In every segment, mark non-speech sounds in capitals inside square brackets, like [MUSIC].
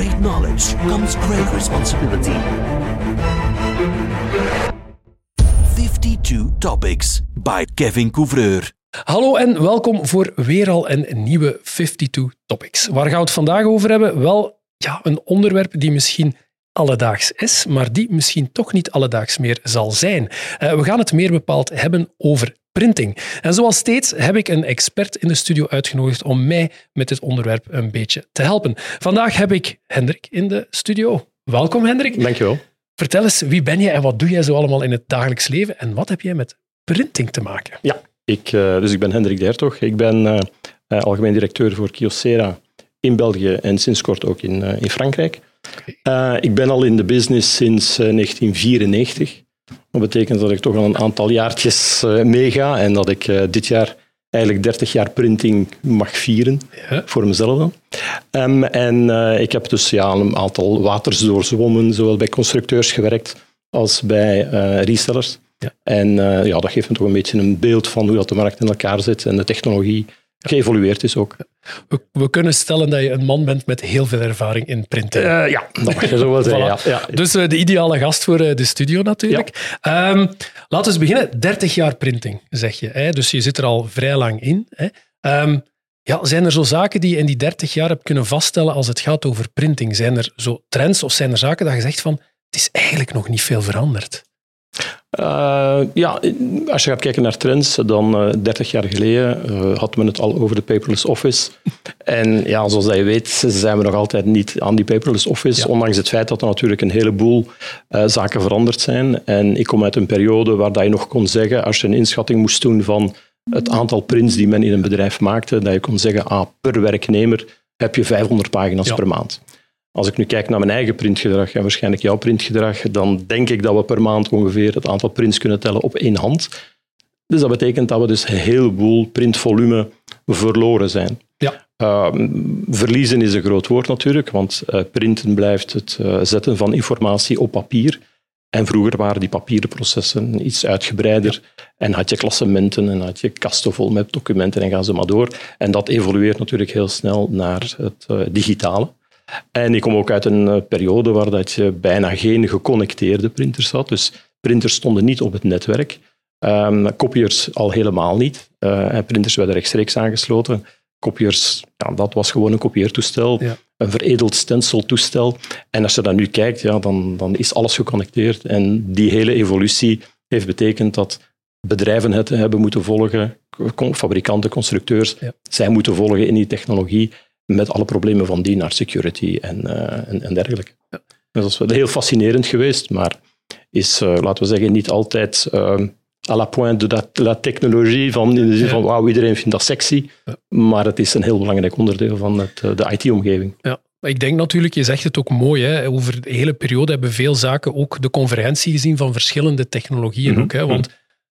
great knowledge comes great responsibility. 52 Topics by Kevin Couvreur. Hallo en welkom voor weer al een nieuwe 52 Topics. Waar gaan we het vandaag over hebben? Wel, ja, een onderwerp die misschien alledaags is, maar die misschien toch niet alledaags meer zal zijn. Uh, we gaan het meer bepaald hebben over printing. En zoals steeds heb ik een expert in de studio uitgenodigd om mij met dit onderwerp een beetje te helpen. Vandaag heb ik Hendrik in de studio. Welkom Hendrik. Dankjewel. Vertel eens, wie ben je en wat doe jij zo allemaal in het dagelijks leven en wat heb jij met printing te maken? Ja, ik, uh, dus ik ben Hendrik Dertog. Ik ben uh, algemeen directeur voor Kyocera in België en sinds kort ook in, in Frankrijk. Okay. ik ben al in de business sinds 1994. Dat betekent dat ik toch al een aantal jaartjes uh, meega en dat ik uh, dit jaar eigenlijk 30 jaar printing mag vieren, ja. voor mezelf dan. Um, en uh, ik heb dus ja, een aantal waters doorzwommen, zowel bij constructeurs gewerkt als bij resellers. Ja. En ja, dat geeft me toch een beetje een beeld van hoe dat de markt in elkaar zit en de technologie geëvolueerd is ook. We, we, kunnen stellen dat je een man bent met heel veel ervaring in printen. Uh, ja, dat mag je zo wel zeggen. voilà. ja, ja. Dus uh, de ideale gast voor uh, de studio natuurlijk. Ja. Um, laten we beginnen. 30 jaar printing, zeg je. Hè? Dus je zit er al vrij lang in. Hè? Um, ja, zijn er zo zaken die je in die 30 jaar hebt kunnen vaststellen als het gaat over printing? Zijn er zo trends of zijn er zaken dat je zegt van het is eigenlijk nog niet veel veranderd? Uh, ja, als je gaat kijken naar trends, dan uh, 30 jaar geleden uh, had men het al over de paperless office. [LAUGHS] en ja, zoals je weet, zijn we nog altijd niet aan die paperless office, ja. ondanks het feit dat er natuurlijk een heleboel zaken veranderd zijn. En ik kom uit een periode waar dat je nog kon zeggen, als je een inschatting moest doen van het aantal prints die men in een bedrijf maakte, dat je kon zeggen, ah, per werknemer heb je 500 pagina's ja. per maand. Als ik nu kijk naar mijn eigen printgedrag en waarschijnlijk jouw printgedrag, dan denk ik dat we per maand ongeveer het aantal prints kunnen tellen op één hand. Dus dat betekent dat we dus een heleboel printvolume verloren zijn. Ja. Uh, verliezen is een groot woord natuurlijk, want uh, printen blijft het uh, zetten van informatie op papier. En vroeger waren die papieren processen iets uitgebreider ja. en had je klassementen en had je kasten vol met documenten en gaan ze maar door. En dat evolueert natuurlijk heel snel naar het uh, digitale. En ik kom ook uit een eh, periode waar dat je bijna geen geconnecteerde printers had. Dus printers stonden niet op het netwerk. Um, al helemaal niet. Uh, printers werden rechtstreeks aangesloten. Copiers, ja, dat was gewoon een kopieertoestel. Ja. Een veredeld stenciltoestel. En als je dan nu kijkt, ja, dan, dan is alles geconnecteerd. En die hele evolutie heeft betekend dat bedrijven het hebben moeten volgen, fabrikanten, constructeurs, ja. zij moeten volgen in die technologie met alle problemen van die naar security en, uh, en, en, dergelijke. Ja. Dus dat is heel fascinerend geweest, maar is, uh, laten we zeggen, niet altijd uh, à la pointe de la, technologie, van, in de zin van wauw, iedereen vindt dat sexy, ja. maar het is een heel belangrijk onderdeel van het, de IT-omgeving. Ja. Ik denk natuurlijk, je zegt het ook mooi, hè, over de hele periode hebben veel zaken ook de convergentie gezien van verschillende technologieën. Mm -hmm. ook, hè, want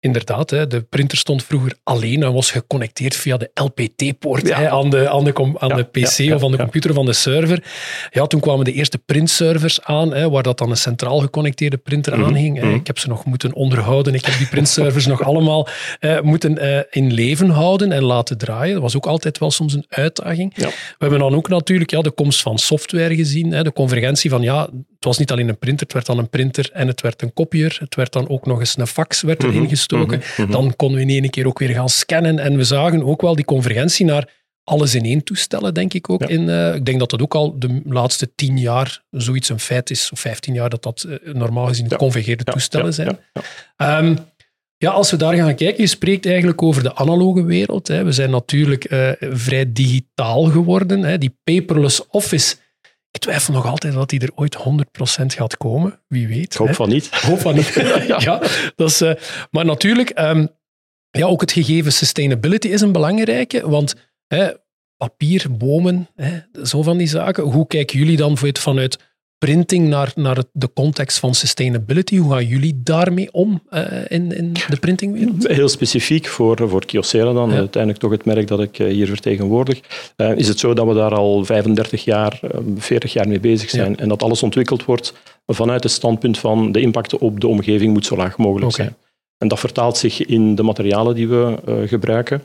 Inderdaad, hè, de printer stond vroeger alleen en was geconnecteerd via de LPT-poort ja. aan, de, aan, de, aan de PC ja, of aan de computer van de server. Ja, toen kwamen de eerste printservers aan, hè, waar dat dan een centraal geconnecteerde printer mm -hmm. aan hing. Mm -hmm. Ik heb ze nog moeten onderhouden. Ik heb die printservers [LAUGHS] nog allemaal uh, moeten uh, in leven houden en laten draaien. Dat was ook altijd wel soms een uitdaging. We hebben dan ook natuurlijk ja, de komst van software gezien, hè, de convergentie van ja, het was niet alleen een printer, het werd dan een printer en het werd een kopier. Het werd dan ook nog eens een fax werd erin gestoken. Mm -hmm. Dan konden we in één keer ook weer gaan scannen. En we zagen ook wel die convergentie naar alles in één toestellen, denk ik ook. Ja. In, uh, ik denk dat dat ook al de laatste tien jaar zoiets een feit is, of vijftien jaar, dat dat uh, normaal gezien geconvergeerde ja. toestellen zijn. Um, ja, als we daar gaan kijken, je spreekt eigenlijk over de analoge wereld. Hè. We zijn natuurlijk uh, vrij digitaal geworden. Hè. Die paperless office ik twijfel nog altijd dat die er ooit 100% gaat komen. Wie weet. Ik hoop hè? van niet. Ik hoop van niet. [LAUGHS] ja. ja. dat is, uh, maar natuurlijk, um, ja, ook het gegeven sustainability is een belangrijke. Want hè, papier, bomen, hè, zo van die zaken. Hoe kijken jullie dan vanuit printing naar, naar de context van sustainability. Hoe gaan jullie daarmee om uh, in, in de printingwereld? Heel specifiek voor, voor Kyocera dan, ja. uiteindelijk toch het merk dat ik hier vertegenwoordig, uh, is het zo dat we daar al 35 jaar, 40 jaar mee bezig zijn ja. en dat alles ontwikkeld wordt vanuit het standpunt van de impact op de omgeving moet zo laag mogelijk okay. zijn. En dat vertaalt zich in de materialen die we uh, gebruiken.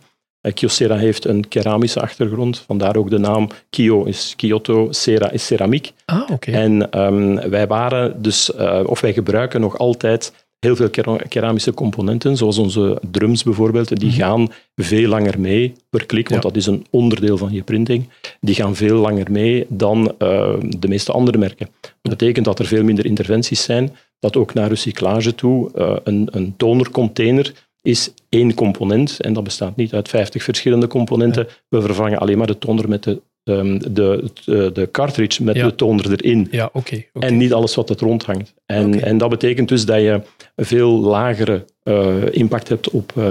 Kyocera heeft een keramische achtergrond, vandaar ook de naam Kyo is Kyoto, Cera is ceramiek. Ah, oké. En ehm, wij waren dus, uh, of wij gebruiken nog altijd heel veel keramische componenten, zoals onze drums bijvoorbeeld, die mhm. gaan veel langer mee per klik, want dat is een onderdeel van je printing. Die gaan veel langer mee dan uh, de meeste andere merken. Dat betekent dat er veel minder interventies zijn, dat ook naar recyclage toe uh, een, een tonercontainer is één component en dat bestaat niet uit 50 verschillende componenten. We vervangen alleen maar de toner met de um, de, de, de, cartridge met de toner erin. Ja, oké. Okay, En niet alles wat het rondhangt. En, okay. en dat betekent dus dat je een veel lagere uh, impact hebt op, uh,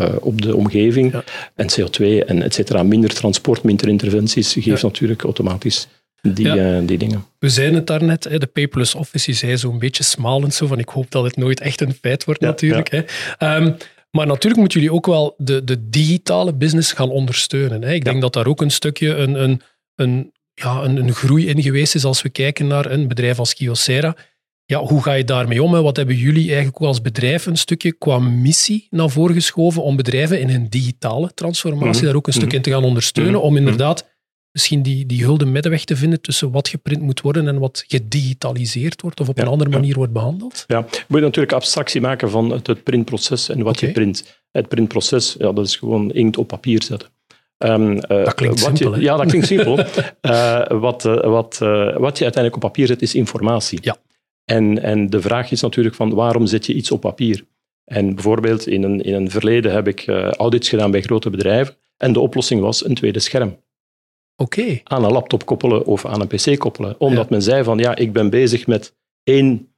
uh, op de omgeving. Ja. En CO2 en et cetera. Minder transport, minder interventies geeft ja. natuurlijk automatisch die, ja. die dingen. We zeiden het daarnet, hè, de paperless office, je zei zo'n beetje smalend zo van ik hoop dat het nooit echt een feit wordt natuurlijk. Hè. Um, maar natuurlijk moeten jullie ook wel de, de digitale business gaan ondersteunen. Hè. Ik denk dat daar ook een stukje een, een, een, ja, een, een, groei in geweest is als we kijken naar een bedrijf als Kyocera. Ja, hoe ga je daarmee om? Hè? Wat hebben jullie eigenlijk ook als bedrijf een stukje qua missie naar voren geschoven om bedrijven in hun digitale transformatie mhm. daar ook een stuk mhm. in te gaan ondersteunen, om mhm. inderdaad misschien die, die gulden middenweg te vinden tussen wat geprint moet worden en wat gedigitaliseerd wordt of op een andere manier wordt behandeld? Ja, je moet natuurlijk abstractie maken van het, het printproces en wat je print. Het printproces, ja, dat is gewoon inkt op papier zetten. Um, dat klinkt simpel. ja, dat klinkt [LAUGHS] simpel. uh, wat, uh, wat, wat je uiteindelijk op papier zet, is informatie. Ja. En, en de vraag is natuurlijk van waarom zet je iets op papier? En bijvoorbeeld in een, in een verleden heb ik audits gedaan bij grote bedrijven en de oplossing was een tweede scherm okay. aan een laptop koppelen of aan een pc koppelen. Omdat men zei van ja, ik ben bezig met één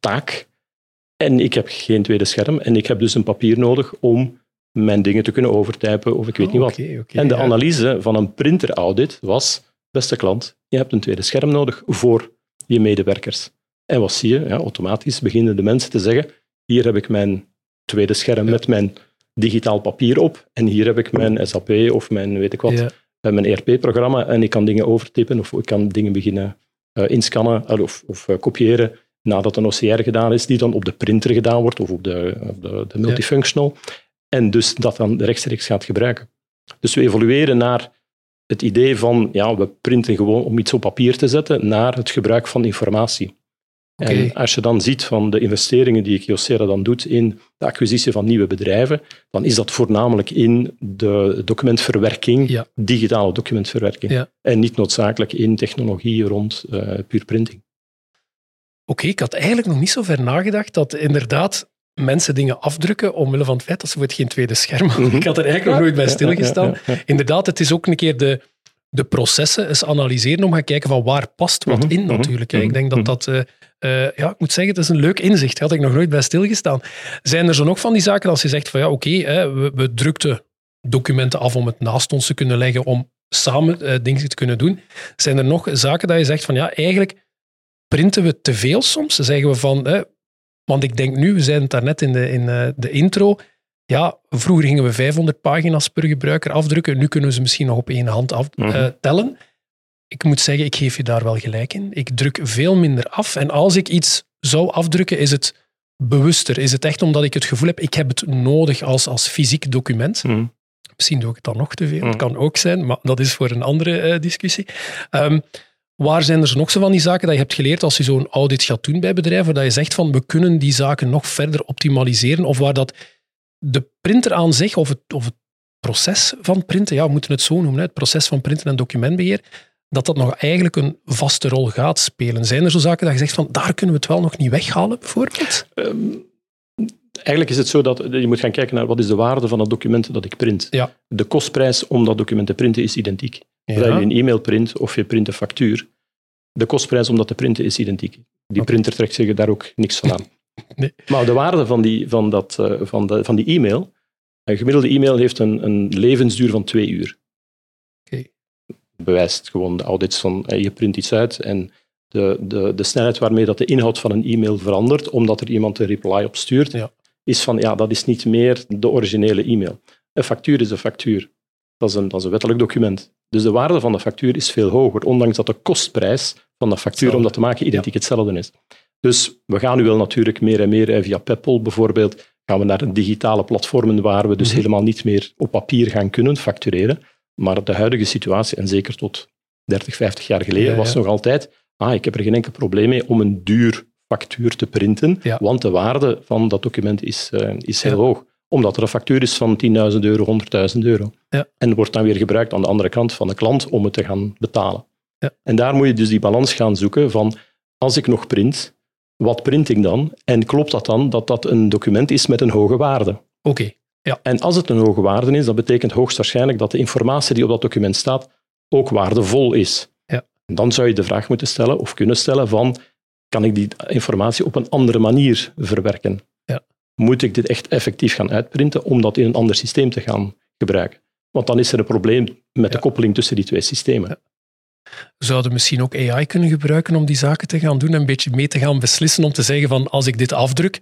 taak en ik heb geen tweede scherm en ik heb dus een papier nodig om mijn dingen te kunnen overtypen of ik weet niet wat. Okay, en de analyse van een printeraudit was, beste klant, je hebt een tweede scherm nodig voor je medewerkers. En wat zie je? Ja, automatisch beginnen de mensen te zeggen, hier heb ik mijn tweede scherm met mijn digitaal papier op en hier heb ik mijn SAP of mijn weet ik wat mijn ERP-programma en ik kan dingen overtippen of ik kan dingen beginnen uh, inscannen of, of uh, kopiëren nadat een OCR gedaan is, die dan op de printer gedaan wordt of op de, op de, de multifunctional. En dus dat dan rechtstreeks gaat gebruiken. Dus we evolueren naar het idee van, ja, we printen gewoon om iets op papier te zetten, naar het gebruik van informatie. En als je dan ziet van de investeringen die Kyocera dan doet in de acquisitie van nieuwe bedrijven, dan is dat voornamelijk in de documentverwerking, digitale documentverwerking. En niet noodzakelijk in technologie rond uh, puur printing. Oké, ik had eigenlijk nog niet zo ver nagedacht dat inderdaad mensen dingen afdrukken omwille van het feit dat ze voor het geen tweede scherm hebben. Mhm. Ik had er eigenlijk nog nooit bij stilgestaan. Inderdaad, het is ook een keer de, de processen eens analyseren om gaan kijken van waar past wat mhm. in mhm. natuurlijk. Ik denk dat dat... Uh, uh, ja, ik moet zeggen, het is een leuk inzicht. Had ik nog nooit bij stilgestaan. Zijn er zo nog van die zaken als je zegt van ja, oké, okay, we, we drukten documenten af om het naast ons te kunnen leggen, om samen uh, dingen te kunnen doen. Zijn er nog zaken dat je zegt van ja, eigenlijk printen we te veel soms? Zeggen we van, want ik denk nu, we zeiden het daarnet in de, in de intro, ja, vroeger gingen we 500 pagina's per gebruiker afdrukken, nu kunnen we ze misschien nog op één hand af, mm tellen ik moet zeggen, ik geef je daar wel gelijk in. Ik druk veel minder af. En als ik iets zou afdrukken, is het bewuster. Is het echt omdat ik het gevoel heb, ik heb het nodig als, als fysiek document. Mm. Misschien doe ik het dan nog te veel. Mm. kan ook zijn, maar dat is voor een andere uh, discussie. Um, waar zijn er nog zo van die zaken dat je hebt geleerd als je zo'n audit gaat doen bij bedrijven, dat je zegt van, we kunnen die zaken nog verder optimaliseren, of waar dat de printer aan zich, of het, of het proces van printen, ja, we moeten het zo noemen, het proces van printen en documentbeheer, dat dat nog eigenlijk een vaste rol gaat spelen. Zijn er zo zaken dat je zegt van daar kunnen we het wel nog niet weghalen, bijvoorbeeld? Um, eigenlijk is het zo dat je moet gaan kijken naar wat is de waarde van het document dat ik print. Ja. De kostprijs om dat document te printen is identiek. Ja. Of je een e-mail print of je print een factuur, de kostprijs om dat te printen is identiek. Die printer trekt zich daar ook niks van aan. Nee. Maar de waarde van die, van dat, uh, van de, van die e-mail, een gemiddelde e-mail heeft een, een levensduur van twee uur bewijst gewoon de audits van eh, je print iets uit en de, de, de snelheid waarmee dat de inhoud van een e-mail verandert, omdat er iemand een reply op stuurt, ja. is van ja, dat is niet meer de originele e-mail. Een factuur is een factuur. Dat is een, dat is een wettelijk document. Dus de waarde van de factuur is veel hoger, ondanks dat de kostprijs van de factuur om dat te maken identiek hetzelfde is. Dus we gaan nu wel natuurlijk meer en meer, via Peppol bijvoorbeeld, gaan we naar digitale platformen waar we dus Mhm. helemaal niet meer op papier gaan kunnen factureren. Maar de huidige situatie, en zeker tot 30, 50 jaar geleden, Ja, was nog altijd, ah, ik heb er geen enkel probleem mee om een duur factuur te printen, Ja. want de waarde van dat document is, eh, is heel hoog. Omdat er een factuur is van 10.000 euro, 100.000 euro. Ja. En wordt dan weer gebruikt aan de andere kant van de klant om het te gaan betalen. Ja. En daar moet je dus die balans gaan zoeken van, als ik nog print, wat print ik dan? En klopt dat dan dat dat een document is met een hoge waarde? Oké, En als het een hoge waarde is, dat betekent hoogstwaarschijnlijk dat de informatie die op dat document staat ook waardevol is. Ja. Dan zou je de vraag moeten stellen of kunnen stellen van, kan ik die informatie op een andere manier verwerken? Ja. Moet ik dit echt effectief gaan uitprinten om dat in een ander systeem te gaan gebruiken? Want dan is er een probleem met de Ja. koppeling tussen die twee systemen. Ja. zouden misschien ook AI kunnen gebruiken om die zaken te gaan doen en een beetje mee te gaan beslissen om te zeggen van als ik dit afdruk,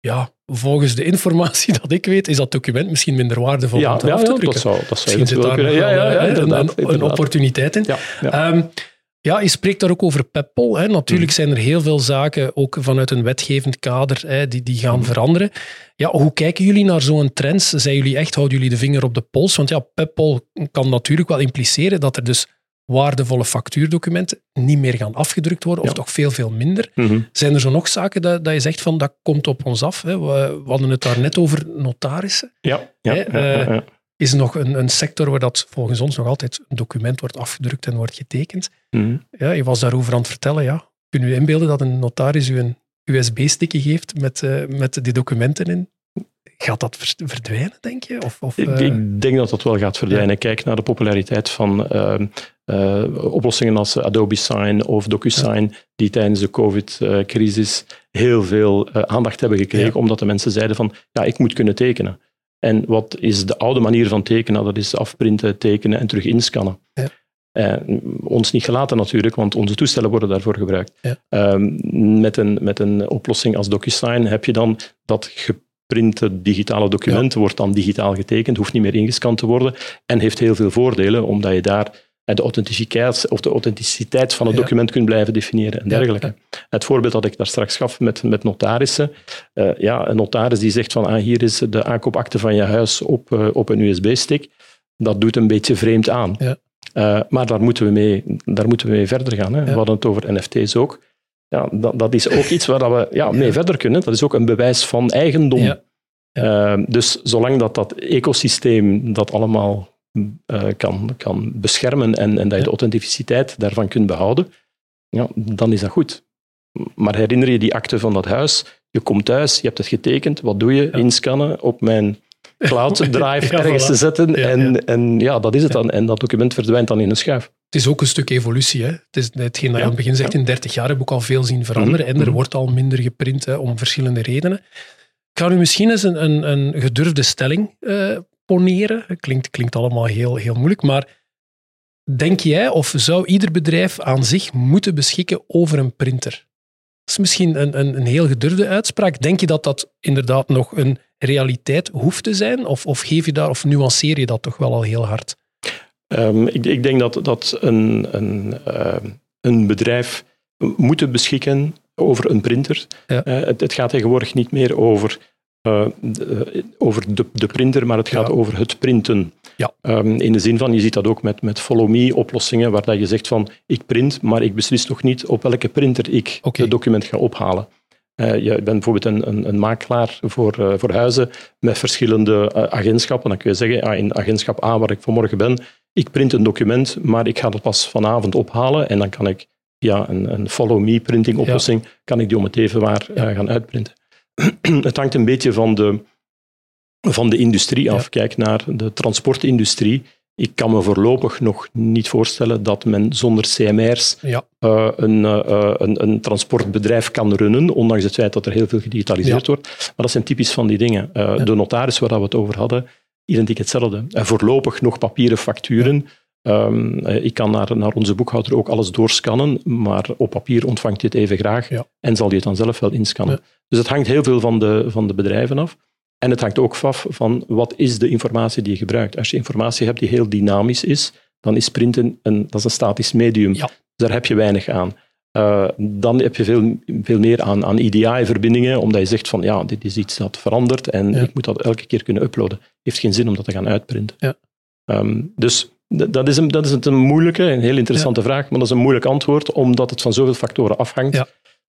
ja, volgens de informatie [LAUGHS] dat ik weet, is dat document misschien minder waardevol om te af te drukken. dat zou, dat zou Misschien zit daar nog. Ja, ja, ja, een, opportuniteit in. Ja, ja. Ehm, ja, je spreekt daar ook over Peppol. Hè. Natuurlijk Mhm. zijn er heel veel zaken, ook vanuit een wetgevend kader, hè, die, die gaan Mhm. veranderen. Ja, hoe kijken jullie naar zo'n trend? Zijn jullie echt, houden jullie de vinger op de pols? Want ja, Peppol kan natuurlijk wel impliceren dat er dus waardevolle factuurdocumenten niet meer gaan afgedrukt worden, of toch veel, veel minder. Mhm. Zijn er zo nog zaken dat, dat je zegt van, dat komt op ons af? Hè? We, we hadden het daar net over notarissen. ja, ja, Hè, eh. Is er nog een, een sector waar dat volgens ons nog altijd een document wordt afgedrukt en wordt getekend? Mhm. Ja, je was daarover aan het vertellen. Ja. Kun je inbeelden dat een notaris u een USB-stickje geeft met, eh, met die documenten in? Gaat dat verdwijnen, denk je? Of, of, Ik, eh, ik denk dat dat wel gaat verdwijnen. Kijk naar de populariteit van ehm, eh, oplossingen als Adobe Sign of DocuSign, die tijdens de COVID-crisis heel veel eh, aandacht hebben gekregen, Ja. omdat de mensen zeiden van, ja, ik moet kunnen tekenen. En wat is de oude manier van tekenen? Dat is afprinten, tekenen en terug inscannen. Ja. Ons niet gelaten natuurlijk, want onze toestellen worden daarvoor gebruikt. Ja. Ehm, met, een, met een oplossing als DocuSign heb je dan dat geprinte digitale document, wordt dan digitaal getekend, hoeft niet meer ingescand te worden en heeft heel veel voordelen, omdat je daar de authenticiteit, of de authenticiteit van het Ja. document kunt blijven definiëren en Ja, dergelijke. Het voorbeeld dat ik daar straks gaf met, met notarissen. eh, ja, een notaris die zegt van ah, hier is de aankoopakte van je huis op, eh, op een USB-stick. Dat doet een beetje vreemd aan. Ja. Eh, maar daar moeten we mee, daar moeten we mee verder gaan. Hè. We hadden het over NFT's ook. Ja, dat, dat is ook iets waar dat we ja, mee Ja. verder kunnen. Dat is ook een bewijs van eigendom. Ja. Eh, dus zolang dat, dat ecosysteem dat allemaal eh, kan, kan beschermen en, en dat je de authenticiteit daarvan kunt behouden, ja, dan is dat goed. Maar herinner je die akte van dat huis? Je komt thuis, je hebt het getekend. Wat doe je? Inscannen op mijn cloud [LAUGHS] drive ergens voilà. te zetten. En, ja. en ja, dat is het dan. En dat document verdwijnt dan in een schuif. Het is ook een stuk evolutie. Hè? Het is hetgeen dat je aan het begin zegt, in 30 jaar heb ik al veel zien veranderen Mhm, en er mhm. wordt al minder geprint hè, om verschillende redenen. Ik ga nu misschien eens een, een, een gedurfde stelling eh, poneren. Het Klinkt, klinkt allemaal heel, heel moeilijk, maar denk jij of zou ieder bedrijf aan zich moeten beschikken over een printer? Dat is misschien een, een, een heel gedurfde uitspraak. Denk je dat dat inderdaad nog een realiteit hoeft te zijn? Of, of geef je daar, of nuanceer je dat toch wel al heel hard? Ehm, ik, ik denk dat, dat een, een, ehm, een bedrijf moet beschikken over een printer. Ja. Eh, het, het gaat tegenwoordig niet meer over, eh, de, over de, de printer, maar het gaat Ja. over het printen. Ja. Ehm, in de zin van, je ziet dat ook met, met follow-me-oplossingen, waar dat je zegt van, ik print, maar ik beslis nog niet op welke printer ik het document ga ophalen. Eh, je bent bijvoorbeeld een, een, een makelaar voor, eh, voor huizen met verschillende eh, agentschappen. Dan kun je zeggen, in agentschap A, waar ik vanmorgen ben, ik print een document, maar ik ga dat pas vanavond ophalen en dan kan ik via een, een follow-me printing oplossing, kan ik die om het even waar eh, gaan uitprinten. [CLEARS THROAT] het hangt een beetje van de, van de industrie af. Ja. Kijk naar de transportindustrie. Ik kan me voorlopig nog niet voorstellen dat men zonder CMR's Ja, eh, een, eh, een, een transportbedrijf kan runnen, ondanks het feit dat er heel veel gedigitaliseerd wordt. Maar dat zijn typisch van die dingen. Ja. De notaris waar we het over hadden, identiek hetzelfde. En voorlopig nog papieren facturen. Ehm, eh, ik kan naar, naar onze boekhouder ook alles doorscannen, maar op papier ontvangt hij het even graag Ja. en zal hij het dan zelf wel inscannen. Ja. Dus het hangt heel veel van de, van de bedrijven af. En het hangt ook af van wat is de informatie die je gebruikt. Als je informatie hebt die heel dynamisch is, dan is printen een, dat is een statisch medium. Ja. Dus daar heb je weinig aan. Uh, dan heb je veel, veel meer aan, aan EDI-verbindingen, omdat je zegt van ja, dit is iets dat verandert en ik moet dat elke keer kunnen uploaden. Heeft geen zin om dat te gaan uitprinten. Ja. Um, dus dat is, een, dat is een moeilijke, een heel interessante vraag, maar dat is een moeilijk antwoord, omdat het van zoveel factoren afhangt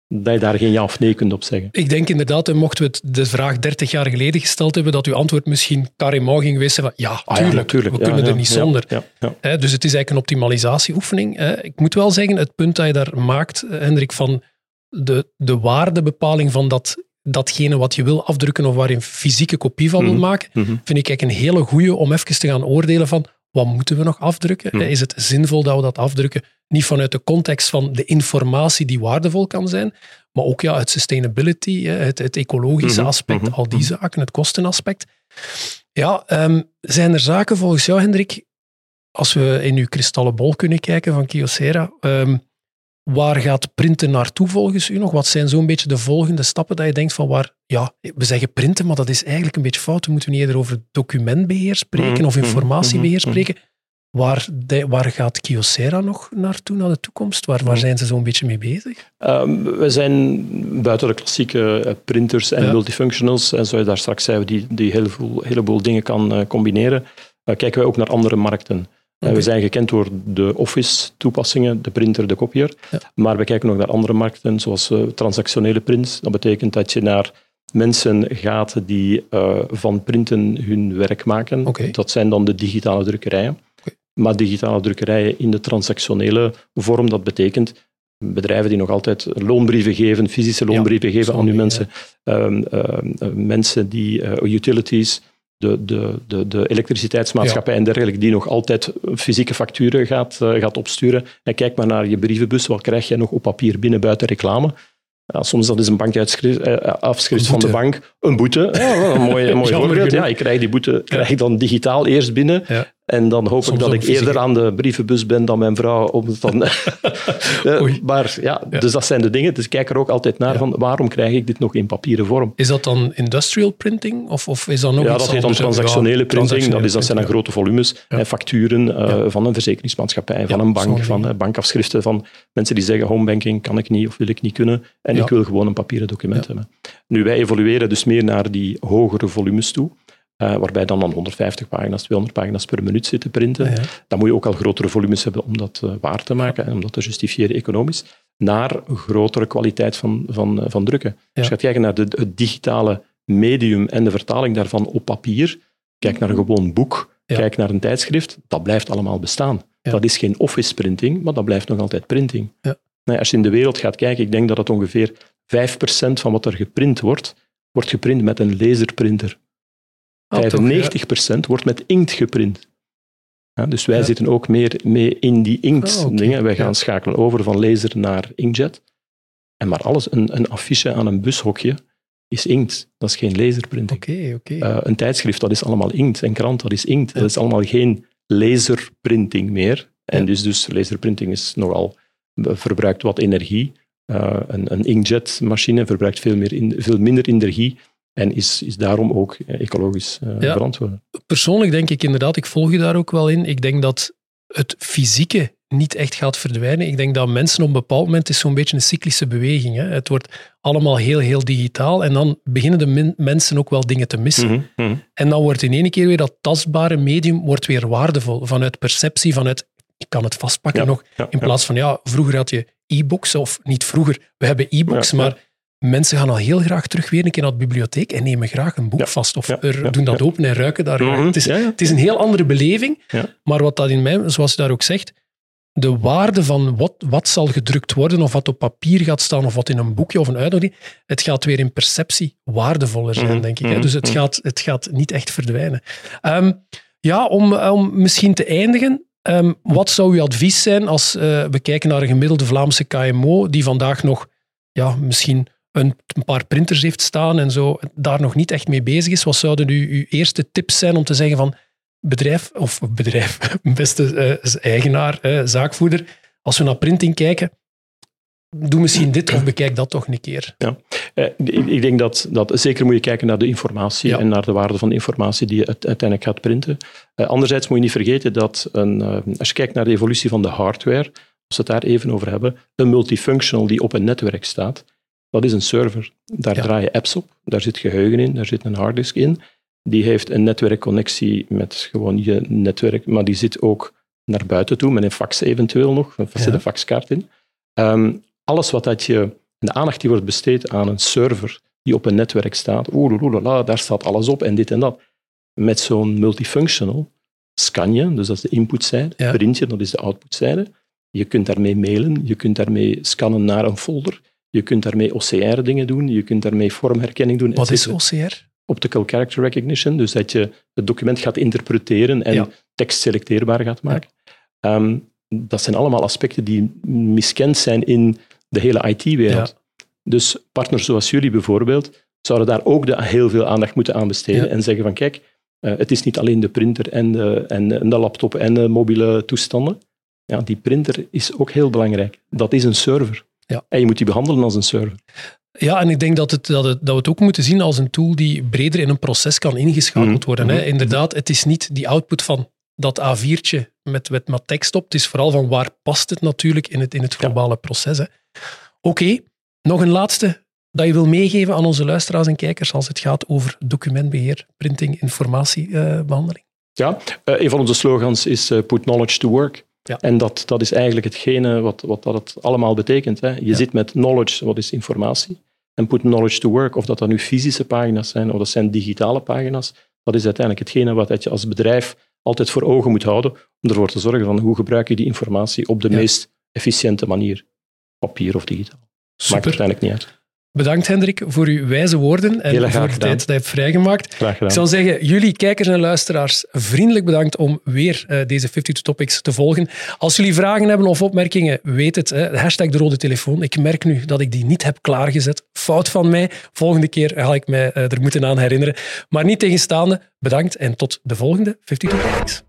dat je daar geen ja of nee kunt op zeggen. Ik denk inderdaad, mochten we het de vraag 30 jaar geleden gesteld hebben, dat uw antwoord misschien carrément ging geweest van ja, ah, tuurlijk, we kunnen er niet zonder. dus het is eigenlijk een optimalisatieoefening. Ik moet wel zeggen, het punt dat je daar maakt, Hendrik, van de, de waardebepaling van dat, datgene wat je wil afdrukken of waar je een fysieke kopie van wil mhm. maken, mhm. vind ik eigenlijk een hele goede om even te gaan oordelen van wat moeten we nog afdrukken? Mhm. Is het zinvol dat we dat afdrukken? Niet vanuit de context van de informatie die waardevol kan zijn, maar ook ja, het sustainability, het, het ecologische mhm, aspect, mhm, al die mhm. zaken, het kostenaspect. Ja, um, zijn er zaken volgens jou, Hendrik, als we in uw kristallen bol kunnen kijken van Kyocera, um, waar gaat printen naartoe volgens u nog? Wat zijn zo'n beetje de volgende stappen dat je denkt van waar, ja, we zeggen printen, maar dat is eigenlijk een beetje fout. We moeten niet eerder over documentbeheer spreken of informatiebeheer spreken. Waar, waar gaat Kyocera nog naartoe, naar de toekomst? Waar, waar zijn ze zo'n beetje mee bezig? Um, we zijn buiten de klassieke eh, printers en multifunctionals, en zoals je daar straks zei, die, die heel veel, heleboel dingen kan uh, combineren, uh, kijken wij ook naar andere markten. Okay. we zijn gekend door de Office-toepassingen, de printer, de kopier. Maar we kijken ook naar andere markten, zoals transactionele prints. Dat betekent dat je naar mensen gaat die van printen hun werk maken. Okay. Dat zijn dan de digitale drukkerijen. Maar digitale drukkerijen in de transactionele vorm, dat betekent bedrijven die nog altijd loonbrieven geven, fysische loonbrieven geven aan uw mensen, ehm, ehm, mensen die utilities, de, de, de, de elektriciteitsmaatschappij en dergelijke, die nog altijd fysieke facturen gaat, uh, gaat opsturen. En kijk maar naar je brievenbus, wat krijg je nog op papier binnen buiten reclame? Ja, soms dat is een bankafschrift uh, van de bank. Een boete. Ja, een mooi, [LAUGHS] een mooi voorbeeld. Ja, ik krijg die boete krijg ik dan digitaal eerst binnen. Ja. En dan hoop ik dat ik eerder aan de brievenbus ben dan mijn vrouw. Om het dan, [LAUGHS] maar ja, dus dat zijn de dingen. Dus ik kijk er ook altijd naar van waarom krijg ik dit nog in papieren vorm. Is dat dan industrial printing? Of, of is dat nog ja, dat heet dan transactionele printing. dat, is, dat zijn dan grote volumes. En facturen uh, van een verzekeringsmaatschappij, van een bank, van uh, bankafschriften van mensen die zeggen homebanking kan ik niet of wil ik niet kunnen. En ik wil gewoon een papieren document hebben. Nu, wij evolueren dus meer naar die hogere volumes toe. Uh, waarbij dan, dan 150 pagina's, 200 pagina's per minuut zit te printen. Dan moet je ook al grotere volumes hebben om dat uh, waar te maken en om dat te justifiëren economisch. Naar grotere kwaliteit van, van, van drukken. Ja. Als je gaat kijken naar de, het digitale medium en de vertaling daarvan op papier, kijk naar een gewoon boek, kijk naar een tijdschrift, dat blijft allemaal bestaan. Dat is geen office printing, maar dat blijft nog altijd printing. Nou, als je in de wereld gaat kijken, ik denk dat het ongeveer 5% van wat er geprint wordt, wordt geprint met een laserprinter. 95% wordt met inkt geprint. Ja, dus wij zitten ook meer mee in die inkt-dingen. Ah, wij gaan schakelen over van laser naar inkjet. En maar alles, een, een affiche aan een bushokje, is inkt. Dat is geen laserprinting. Okay, okay. Uh, een tijdschrift, dat is allemaal inkt. Een krant, dat is inkt. Dat is allemaal geen laserprinting meer. En dus, dus laserprinting is nogal, verbruikt wat energie. Uh, een, een inkjetmachine verbruikt veel, meer in, veel minder energie en is, is daarom ook eh, ecologisch uh, ja, verantwoord. Persoonlijk denk ik inderdaad, ik volg je daar ook wel in. Ik denk dat het fysieke niet echt gaat verdwijnen. Ik denk dat mensen op een bepaald moment is zo'n beetje een cyclische beweging. Hè. Het wordt allemaal heel, heel digitaal en dan beginnen de mensen ook wel dingen te missen. Mhm, mhm. En dan wordt in één keer weer dat tastbare medium wordt weer waardevol. Vanuit perceptie, vanuit ik kan het vastpakken nog. in plaats van, ja, vroeger had je e-books, of niet vroeger, we hebben e-books, maar mensen gaan al heel graag terug weer een keer naar de bibliotheek en nemen graag een boek vast. Of er, doen dat open en ruiken daar. Mhm. het, is, het is een heel andere beleving. Maar wat dat in mij, zoals je daar ook zegt, de waarde van wat, wat zal gedrukt worden, of wat op papier gaat staan, of wat in een boekje of een uitnodiging, het gaat weer in perceptie waardevoller zijn, mhm. denk ik. Mhm. Dus het gaat, het gaat niet echt verdwijnen. Ehm, ja, om, om misschien te eindigen, um, wat zou uw advies zijn als uh, we kijken naar een gemiddelde Vlaamse KMO, die vandaag nog ja, misschien een, paar printers heeft staan en zo, daar nog niet echt mee bezig is, wat zouden nu uw eerste tips zijn om te zeggen van bedrijf, of bedrijf, [LAUGHS] beste uh, eigenaar, uh, zaakvoerder, als we naar printing kijken, doe misschien dit of bekijk dat toch een keer. Ja, eh, ik denk dat, dat zeker moet je kijken naar de informatie en naar de waarde van de informatie die je uiteindelijk gaat printen. anderzijds moet je niet vergeten dat een, als je kijkt naar de evolutie van de hardware, als we het daar even over hebben, een multifunctional die op een netwerk staat, dat is een server. Daar Ja. draai je apps op, daar zit geheugen in, daar zit een harddisk in. Die heeft een netwerkconnectie met gewoon je netwerk, maar die zit ook naar buiten toe, met een fax eventueel nog. Er zit Ja. een faxkaart in. Ehm, alles wat dat je, de aandacht die wordt besteed aan een server die op een netwerk staat, oeh, daar staat alles op en dit en dat. Met zo'n multifunctional scan je, dus dat is de inputzijde, Ja. print je, dat is de outputzijde. Je kunt daarmee mailen, je kunt daarmee scannen naar een folder, je kunt daarmee OCR-dingen doen, je kunt daarmee vormherkenning doen. Wat is. OCR? Optical Character Recognition, dus dat je het document gaat interpreteren en Ja. tekst selecteerbaar gaat maken. Ehm, dat zijn allemaal aspecten die miskend zijn in de hele IT-wereld. Dus partners zoals jullie bijvoorbeeld zouden daar ook de, heel veel aandacht moeten aan besteden en zeggen van kijk, eh, het is niet alleen de printer en de, en, en de laptop en de mobiele toestanden. Ja, die printer is ook heel belangrijk. Dat is een server. Ja. En je moet die behandelen als een server. Ja, en ik denk dat, het, dat, het, dat we het ook moeten zien als een tool die breder in een proces kan ingeschakeld Mhm. worden. Hè. Mhm. Inderdaad, het is niet die output van dat A4'tje met, met maar tekst op. Het is vooral van waar past het natuurlijk in het, in het globale proces. Oké, nog een laatste dat je wil meegeven aan onze luisteraars en kijkers als het gaat over documentbeheer, printing, informatiebehandeling. Ja, eh, een van onze slogans is eh, put knowledge to work. Ja. En dat, dat is eigenlijk hetgene wat, wat dat het allemaal betekent. Hè. Je Ja. zit met knowledge, wat is informatie, en put knowledge to work. Of dat dan nu fysische pagina's zijn, of dat zijn digitale pagina's, dat is uiteindelijk hetgene wat je als bedrijf altijd voor ogen moet houden, om ervoor te zorgen van hoe gebruik je die informatie op de Ja. meest efficiënte manier. Papier of digitaal. Maakt Super. uiteindelijk niet uit. Bedankt Hendrik voor uw wijze woorden en voor de gedaan. tijd dat je hebt vrijgemaakt. Ik zal zeggen, jullie kijkers en luisteraars, vriendelijk bedankt om weer eh, deze 52 Topics te volgen. Als jullie vragen hebben of opmerkingen, weet het. Hè, hashtag de rode telefoon. Ik merk nu dat ik die niet heb klaargezet. Fout van mij. Volgende keer ga ik mij eh, er moeten aan herinneren. Maar niet tegenstaande, bedankt en tot de volgende 52 Topics.